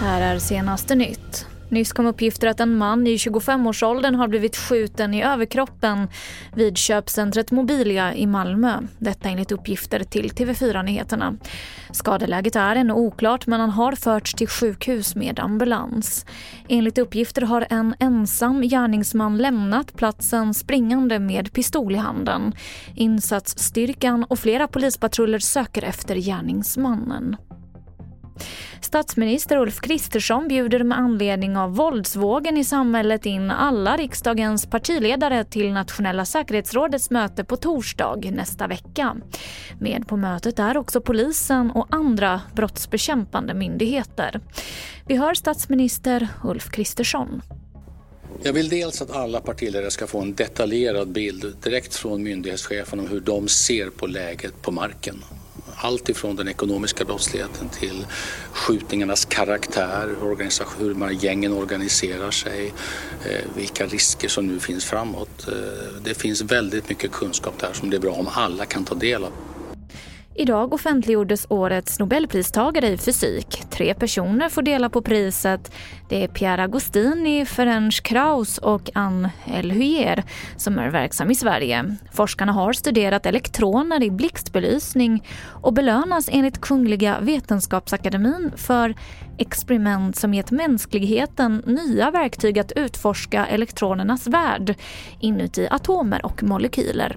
Här är senaste nytt. Nyss kom uppgifter att en man i 25-årsåldern har blivit skjuten i överkroppen vid köpcentret Mobilia i Malmö. Detta enligt uppgifter till TV4 Nyheterna. Skadeläget är ännu oklart men han har förts till sjukhus med ambulans. Enligt uppgifter har en ensam gärningsman lämnat platsen springande med pistol i handen. Insatsstyrkan och flera polispatruller söker efter gärningsmannen. Statsminister Ulf Kristersson bjuder med anledning av våldsvågen i samhället in alla riksdagens partiledare till Nationella säkerhetsrådets möte på torsdag nästa vecka. Med på mötet är också polisen och andra brottsbekämpande myndigheter. Vi hör statsminister Ulf Kristersson. Jag vill dels att alla partiledare ska få en detaljerad bild direkt från myndighetschefen om hur de ser på läget på marken allt ifrån den ekonomiska brottsligheten till skjutningarnas karaktär, hur man gängen organiserar sig, eh, vilka risker som nu finns framåt. Eh, det finns väldigt mycket kunskap där som det är bra om alla kan ta del av. Idag offentliggjordes årets nobelpristagare i fysik. Tre personer får dela på priset. Det är Pierre Agostini, Ferenc Krauss och Anne Elhuyer som är verksam i Sverige. Forskarna har studerat elektroner i blixtbelysning och belönas enligt Kungliga Vetenskapsakademin för experiment som gett mänskligheten nya verktyg att utforska elektronernas värld inuti atomer och molekyler.